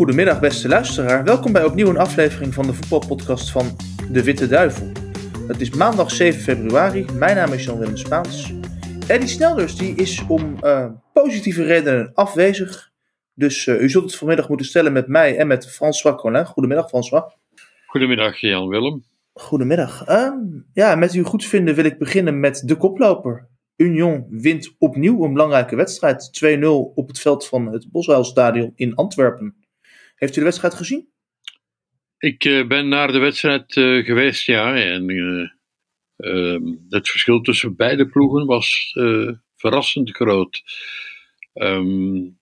Goedemiddag beste luisteraar, welkom bij opnieuw een aflevering van de voetbalpodcast van De Witte Duivel. Het is maandag 7 februari, mijn naam is Jan-Willem Spaans. Eddie Snelders die is om uh, positieve redenen afwezig, dus uh, u zult het vanmiddag moeten stellen met mij en met François Collin. Goedemiddag François. Goedemiddag Jan-Willem. Goedemiddag. Uh, ja, met uw goedvinden wil ik beginnen met de koploper. Union wint opnieuw een belangrijke wedstrijd. 2-0 op het veld van het Boshuilstadion in Antwerpen. Heeft u de wedstrijd gezien? Ik uh, ben naar de wedstrijd uh, geweest, ja. En uh, het verschil tussen beide ploegen was verrassend groot. Um,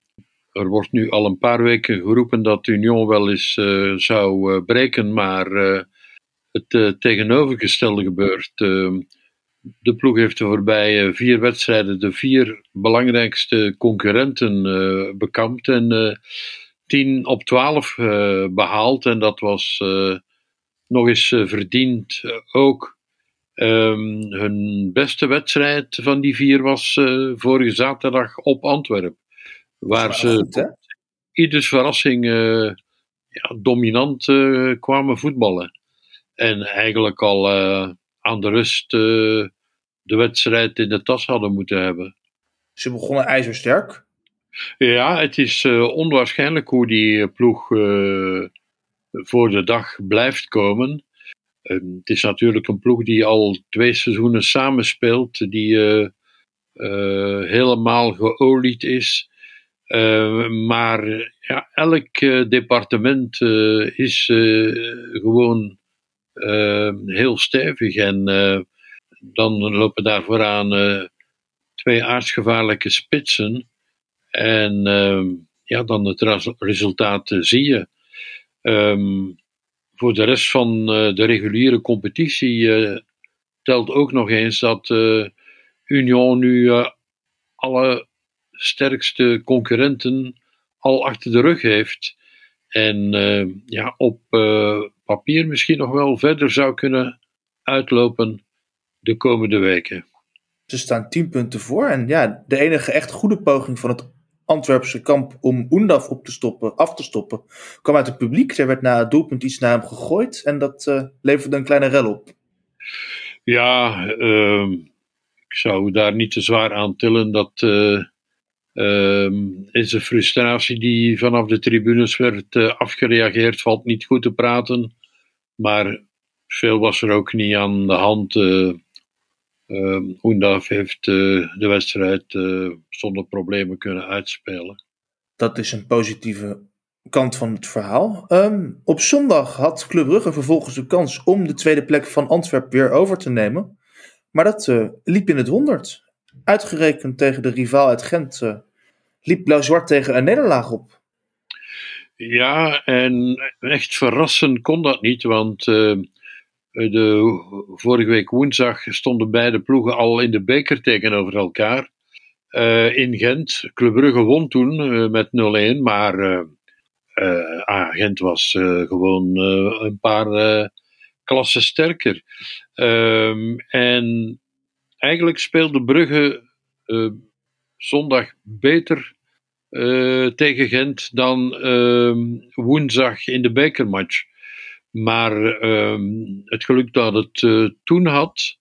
er wordt nu al een paar weken geroepen dat Union wel eens zou breken, maar het tegenovergestelde gebeurt. Ehm, de ploeg heeft de voorbije vier wedstrijden de vier belangrijkste concurrenten bekampt en 10 op 12 uh, behaald. En dat was uh, nog eens verdiend ook. Um, hun beste wedstrijd van die vier was vorige zaterdag op Antwerpen. Waar ze goed, ieders verrassing ja, dominant kwamen voetballen. En eigenlijk al aan de rust de wedstrijd in de tas hadden moeten hebben. Ze begonnen ijzersterk. Ja, het is uh, onwaarschijnlijk hoe die ploeg uh, voor de dag blijft komen. het is natuurlijk een ploeg die al twee seizoenen samenspeelt, die helemaal geolied is. maar ja, elk departement is gewoon uh, heel stevig. En dan lopen daar vooraan twee aardsgevaarlijke spitsen. En ehm, ja, dan het resultaat zie je. Um, voor de rest van de reguliere competitie telt ook nog eens dat Union nu alle sterkste concurrenten al achter de rug heeft. En ja, op papier misschien nog wel verder zou kunnen uitlopen de komende weken. Ze staan 10 punten voor. En ja, de enige echt goede poging van het Antwerpse kamp om Oendaf op te stoppen, af te stoppen, kwam uit het publiek. Er werd na het doelpunt iets naar hem gegooid en dat uh, leverde een kleine rel op. Ja, uh, ik zou daar niet te zwaar aan tillen. Dat is een frustratie die vanaf de tribunes werd uh, afgereageerd, valt niet goed te praten. Maar veel was er ook niet aan de hand. Uh, heeft uh, de wedstrijd zonder problemen kunnen uitspelen. Dat is een positieve kant van het verhaal. Um, op zondag had Club Brugge vervolgens de kans om de tweede plek van Antwerpen weer over te nemen. Maar dat liep in het honderd. Uitgerekend tegen de rivaal uit Gent liep Blauw-Zwart tegen een nederlaag op. Ja, en echt verrassend kon dat niet, want uh, de, vorige week woensdag stonden beide ploegen al in de beker tegenover elkaar. Uh, in Gent. Club Brugge won toen uh, met 0-1, maar ah, Gent was gewoon een paar klassen sterker. Ehm, en eigenlijk speelde Brugge zondag beter tegen Gent dan uh, woensdag in de bekermatch. Maar uh, het geluk dat het uh, toen had,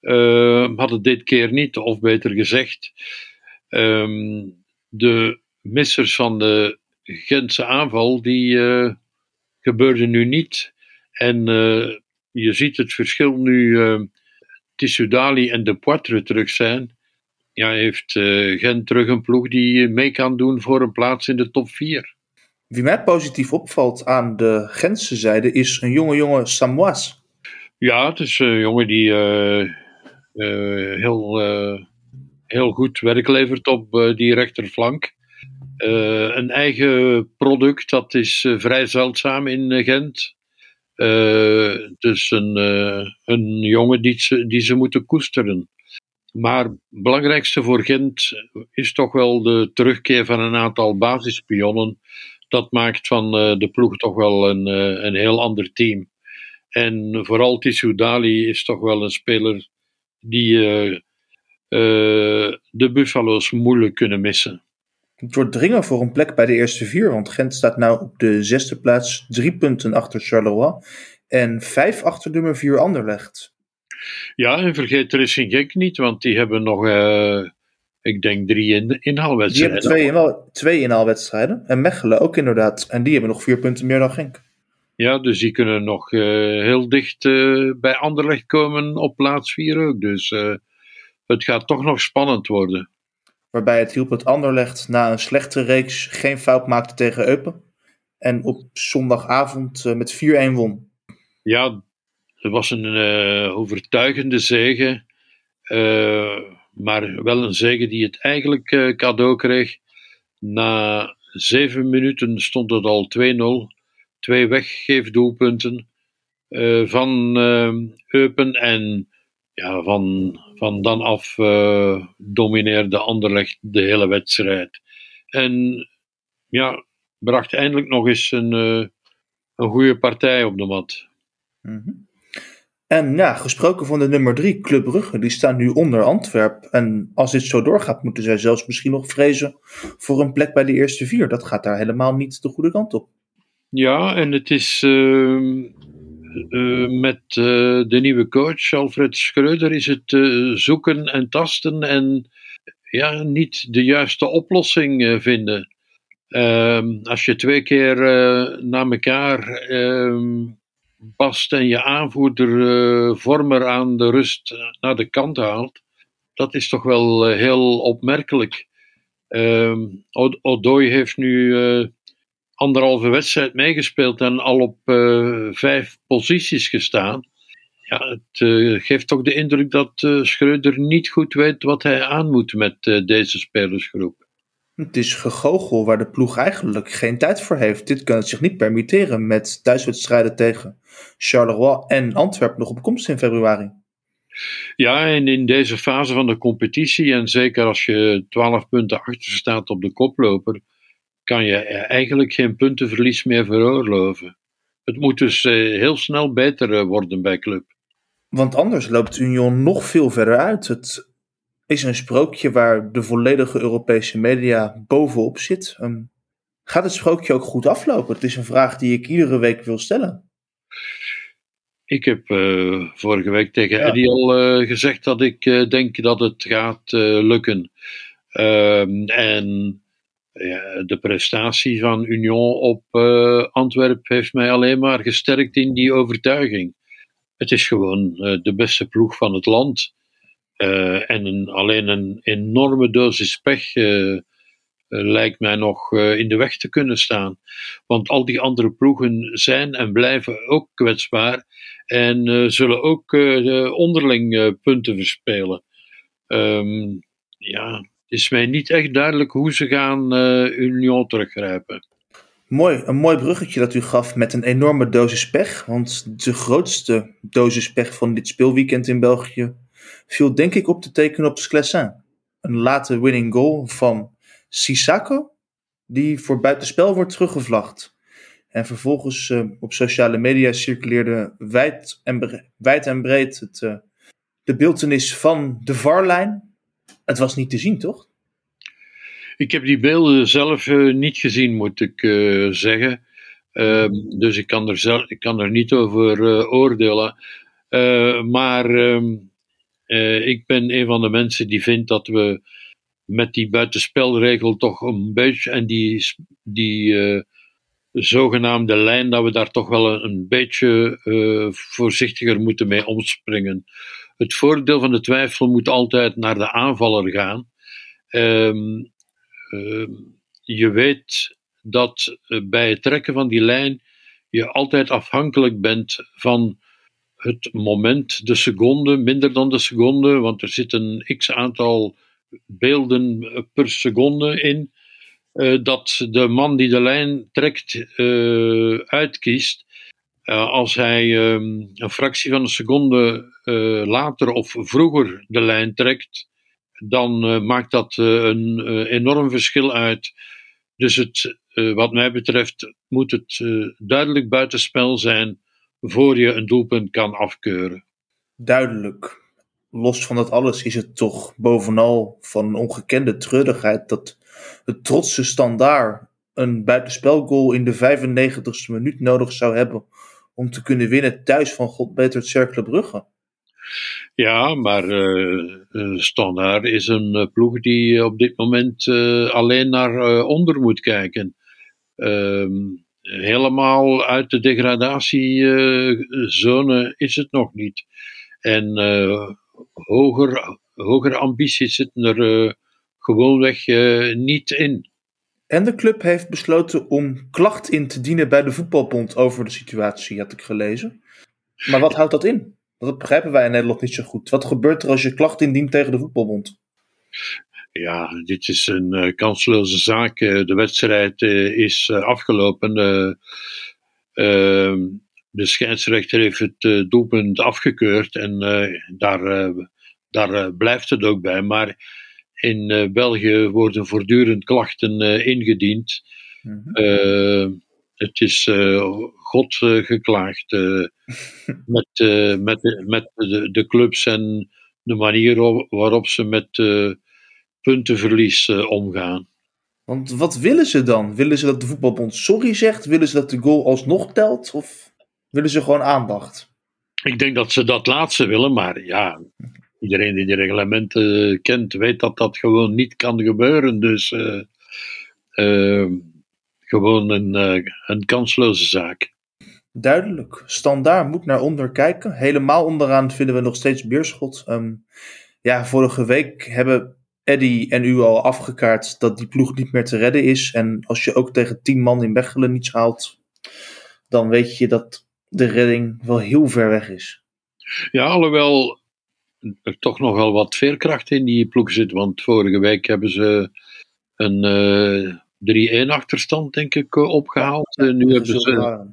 ehm, had het dit keer niet. Of beter gezegd, ehm, de missers van de Gentse aanval, die uh, gebeurden nu niet. En je ziet het verschil nu Tissoudali en De Poitre terug zijn ja, heeft Gent terug een ploeg die mee kan doen voor een plaats in de top 4. Wie mij positief opvalt aan de Gentse zijde is een jonge jonge Samoas. Ja, het is een jongen die uh, uh, heel, heel goed werk levert op die rechterflank. een eigen product, dat is vrij zeldzaam in Gent. dus een, een jongen die ze, die ze moeten koesteren. Maar het belangrijkste voor Gent is toch wel de terugkeer van een aantal basispionnen. Dat maakt van uh, de ploeg toch wel een, uh, een heel ander team. En vooral Tissou Dali is toch wel een speler die uh, de Buffalo's moeilijk kunnen missen. doordringen voor een plek bij de eerste vier. Want Gent staat nu op de zesde plaats, drie punten achter Charleroi en vijf achter nummer vier Anderlecht. Ja, en vergeet Racing Genk niet, want die hebben nog, uh, ik denk, drie in, inhaalwedstrijden. Die hebben twee, in, twee inhaalwedstrijden. En Mechelen ook inderdaad. En die hebben nog vier punten meer dan Genk. Ja, dus die kunnen nog uh, heel dicht uh, bij Anderlecht komen op plaats vier ook. Dus het gaat toch nog spannend worden. Waarbij het hielp dat Anderlecht na een slechte reeks geen fout maakte tegen Eupen. En op zondagavond met 4-1 won. Ja, het was een overtuigende zege. Uh, maar wel een zege die het eigenlijk uh, cadeau kreeg. Na zeven minuten stond het al 2-0. Twee weggeefdoelpunten van Eupen. En ja, van, van dan af domineerde Anderlecht de hele wedstrijd. En ja, bracht eindelijk nog eens een, een goede partij op de mat. Mm En ja, gesproken van de nummer 3, Club Brugge, die staan nu onder Antwerp. En als dit zo doorgaat, moeten zij zelfs misschien nog vrezen voor een plek bij de eerste vier. Dat gaat daar helemaal niet de goede kant op. Ja, en het is uh, uh, met uh, de nieuwe coach, Alfred Schreuder, is het zoeken en tasten en ja, niet de juiste oplossing vinden. Ehm, als je twee keer na elkaar ehm, past en je aanvoerder uh, Vormer aan de rust naar de kant haalt, dat is toch wel uh, heel opmerkelijk. Uh, Odoi heeft nu anderhalve wedstrijd meegespeeld en al op vijf posities gestaan. Ja, het geeft toch de indruk dat Schreuder niet goed weet wat hij aan moet met deze spelersgroep. Het is gegogel waar de ploeg eigenlijk geen tijd voor heeft. Dit kan het zich niet permitteren met thuiswedstrijden tegen Charleroi en Antwerpen nog op komst in februari. Ja, en in deze fase van de competitie, en zeker als je 12 punten achter staat op de koploper, kan je eigenlijk geen puntenverlies meer veroorloven. Het moet dus eh, heel snel beter eh, worden bij club. Want anders loopt Union nog veel verder uit. Het is een sprookje waar de volledige Europese media bovenop zit. Um, gaat het sprookje ook goed aflopen? Het is een vraag die ik iedere week wil stellen. Ik heb uh, vorige week tegen ja. Eddie al uh, gezegd dat ik uh, denk dat het gaat lukken. Ehm, en ja, de prestatie van Union op Antwerpen heeft mij alleen maar gesterkt in die overtuiging. Het is gewoon de beste ploeg van het land. Uh, en een, alleen een enorme dosis pech uh, uh, lijkt mij nog in de weg te kunnen staan. Want al die andere ploegen zijn en blijven ook kwetsbaar en zullen ook onderling punten verspelen. Um, ja, het is mij niet echt duidelijk hoe ze gaan Union teruggrijpen. Mooi, een mooi bruggetje dat u gaf met een enorme dosis pech. Want de grootste dosis pech van dit speelweekend in België viel denk ik op te tekenen op Sclessin. Een late winning goal van Sissako, die voor buitenspel wordt teruggevlacht. En vervolgens uh, op sociale media circuleerde wijd en, wijd en breed het, uh, de beeldenis van de varlijn. Het was niet te zien, toch? Ik heb die beelden zelf uh, niet gezien, moet ik zeggen. Ehm, dus ik kan er, zelf, ik kan er niet over oordelen. maar ehm, uh, ik ben een van de mensen die vindt dat we met die buitenspelregel toch een beetje en die, die uh, zogenaamde lijn, dat we daar toch wel een, beetje uh, voorzichtiger moeten mee omspringen. Het voordeel van de twijfel moet altijd naar de aanvaller gaan. Um, je weet dat bij het trekken van die lijn je altijd afhankelijk bent van het moment, de seconde, minder dan de seconde, want er zit een x aantal beelden per seconde in, uh, dat de man die de lijn trekt uh, uitkiest. Als hij um, een fractie van een seconde later of vroeger de lijn trekt, dan maakt dat een enorm verschil uit. Dus het, wat mij betreft moet het duidelijk buitenspel zijn voor je een doelpunt kan afkeuren. Duidelijk. Los van dat alles is het toch bovenal van een ongekende treurigheid dat het trotse standaard een buitenspelgoal in de 95ste minuut nodig zou hebben om te kunnen winnen thuis van God beter Cercle Brugge. Ja, maar uh, Standaard is een ploeg die op dit moment alleen naar onder moet kijken. Ehm, helemaal uit de degradatiezone is het nog niet. En hoger, hogere ambities zitten er gewoonweg niet in. En de club heeft besloten om klacht in te dienen bij de voetbalbond over de situatie, had ik gelezen. Maar wat houdt dat in? Dat begrijpen wij in Nederland niet zo goed. Wat gebeurt er als je klacht indient tegen de voetbalbond? Ja, dit is een uh, kansloze zaak. Eh, de wedstrijd uh, is afgelopen. Ehm, de scheidsrechter heeft het doelpunt afgekeurd en daar, daar blijft het ook bij. Maar in uh, België worden voortdurend klachten uh, ingediend. Mm -hmm. het is God geklaagd met, met, met de, de, clubs en de manier waarop ze met puntenverlies omgaan. Want wat willen ze dan? Willen ze dat de voetbalbond sorry zegt? Willen ze dat de goal alsnog telt? Of willen ze gewoon aandacht? Ik denk dat ze dat laatste willen, maar ja, iedereen die de reglementen kent, weet dat dat gewoon niet kan gebeuren. Dus uh, uh, gewoon een, uh, een kansloze zaak. Duidelijk. Standaard moet naar onder kijken. Helemaal onderaan vinden we nog steeds Beerschot. Um, ja, vorige week hebben Eddy en u al afgekaart dat die ploeg niet meer te redden is. En als je ook tegen tien man in Bechelen niets haalt, dan weet je dat de redding wel heel ver weg is. Ja, alhoewel er toch nog wel wat veerkracht in die ploeg zit. Want vorige week hebben ze een uh, 3-1 achterstand, denk ik, eh, opgehaald. Ja, nu hebben ze,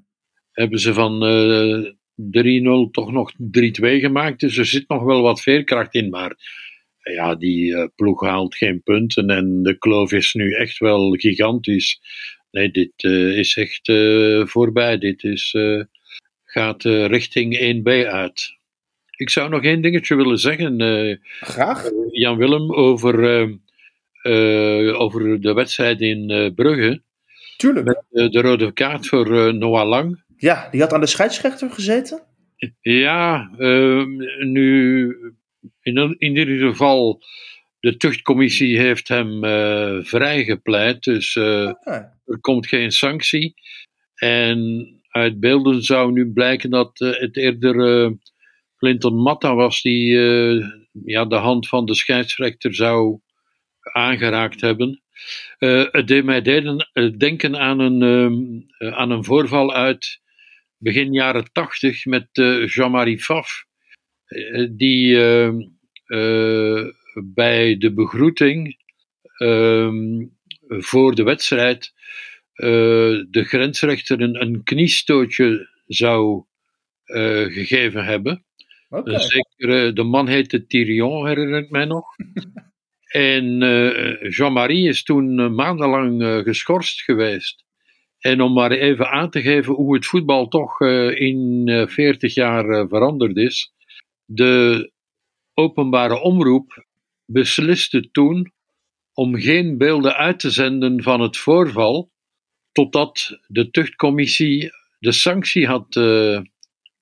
hebben ze van uh, 3-0 toch nog 3-2 gemaakt. Dus er zit nog wel wat veerkracht in. Maar ja, die uh, ploeg haalt geen punten. En de kloof is nu echt wel gigantisch. Nee, dit uh, is echt uh, voorbij. Dit is, gaat richting 1B uit. Ik zou nog één dingetje willen zeggen. Graag. Eh, Jan Willem, over, uh, over de wedstrijd in Brugge. Tuurlijk. Met de rode kaart voor Noah Lang. Ja, die had aan de scheidsrechter gezeten. Ja, ehm, nu in, in ieder geval, de tuchtcommissie heeft hem vrijgepleit. Dus okay. er komt geen sanctie. En uit beelden zou nu blijken dat het eerder Clinton Matta was die ja, de hand van de scheidsrechter zou aangeraakt hebben. Het deed mij deden, denken aan een, aan een voorval uit begin jaren tachtig met Jean-Marie Faf, die ehm, bij de begroeting ehm, voor de wedstrijd de grensrechter een, een kniestootje zou gegeven hebben. Okay. Zeker, de man heette Tyrion, herinner ik mij nog. en uh, Jean-Marie is toen uh, maandenlang geschorst geweest. En om maar even aan te geven hoe het voetbal toch in 40 jaar veranderd is. De openbare omroep besliste toen om geen beelden uit te zenden van het voorval, totdat de tuchtcommissie de sanctie had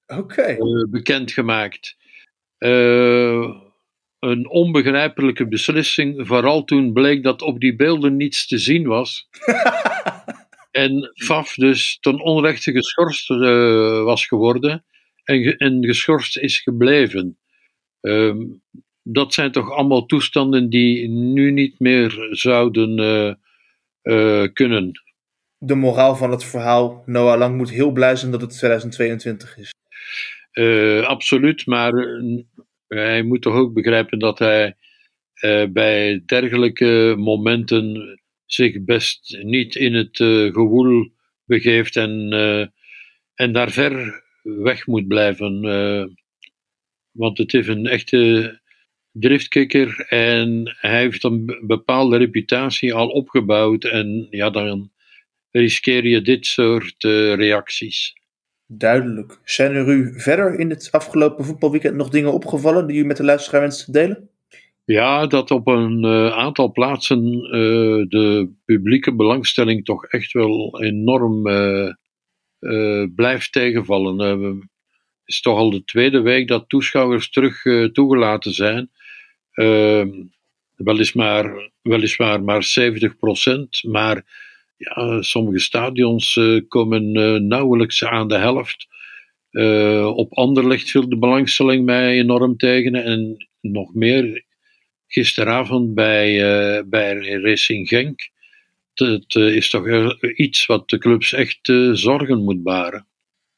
okay. uh, bekendgemaakt. Uh, een onbegrijpelijke beslissing, vooral toen bleek dat op die beelden niets te zien was. en Faf dus ten onrechte geschorst was geworden en, en, geschorst is gebleven. Ehm, dat zijn toch allemaal toestanden die nu niet meer zouden kunnen. De moraal van het verhaal: Noah Lang moet heel blij zijn dat het 2022 is. Uh, absoluut, maar hij moet toch ook begrijpen dat hij bij dergelijke momenten zich best niet in het gewoel begeeft en, en daar ver weg moet blijven. want het is een echte driftkikker en hij heeft een bepaalde reputatie al opgebouwd en ja, dan riskeer je dit soort reacties. Duidelijk. Zijn er u verder in het afgelopen voetbalweekend nog dingen opgevallen die u met de luisteraar wenst te delen? Ja, dat op een uh, aantal plaatsen uh, de publieke belangstelling toch echt wel enorm uh, blijft tegenvallen. het is toch al de tweede week dat toeschouwers terug toegelaten zijn. Ehm, weliswaar, weliswaar maar 70% maar ja, sommige stadions komen nauwelijks aan de helft. op Anderlecht viel de belangstelling mij enorm tegen en nog meer gisteravond bij, uh, bij Racing Genk. Het uh, is toch iets wat de clubs echt uh, zorgen moet baren.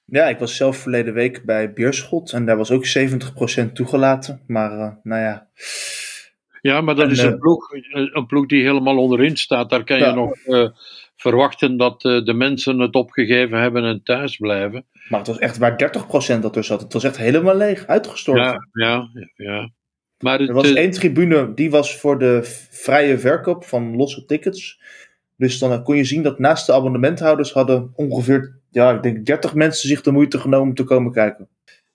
Ja, ik was zelf verleden week bij Beerschot en daar was ook 70% toegelaten. Maar nou ja. Ja, maar dat en, is een ploeg, een ploeg die helemaal onderin staat. Daar kan ja. je nog verwachten dat de mensen het opgegeven hebben en thuis blijven. Maar het was echt waar 30% dat er zat. Het was echt helemaal leeg, uitgestorven. Ja, ja, ja. Maar er was één tribune, die was voor de vrije verkoop van losse tickets. Dus dan kon je zien dat naast de abonnementhouders hadden ongeveer, ja, ik denk 30 mensen zich de moeite genomen om te komen kijken.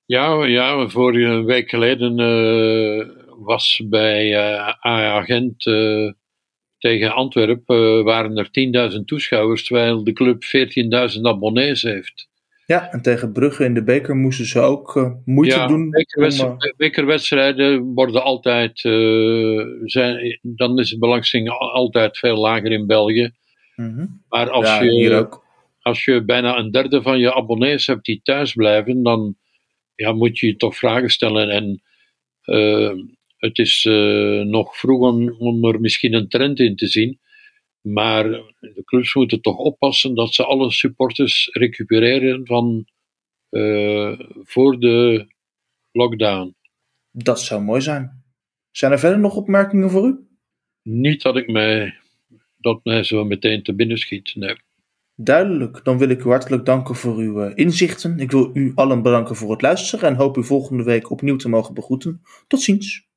Ja, ja een week geleden uh, was bij uh, AA Gent uh, tegen Antwerpen waren er 10.000 toeschouwers, terwijl de club 14.000 abonnees heeft. Ja, en tegen Brugge in de beker moesten ze ook uh, moeite ja, doen. Bekerwedstrijden, om, uh, bekerwedstrijden worden altijd, uh, zijn, dan is de belangstelling altijd veel lager in België. -hmm. Maar als, ja, je, als je bijna een derde van je abonnees hebt die thuis blijven, dan ja, moet je je toch vragen stellen. En het is nog vroeg om, om er misschien een trend in te zien. Maar de clubs moeten toch oppassen dat ze alle supporters recupereren van uh, voor de lockdown. Dat zou mooi zijn. Zijn er verder nog opmerkingen voor u? Niet dat ik mij, dat mij zo meteen te binnen schiet, nee. Duidelijk, dan wil ik u hartelijk danken voor uw inzichten. Ik wil u allen bedanken voor het luisteren en hoop u volgende week opnieuw te mogen begroeten. Tot ziens.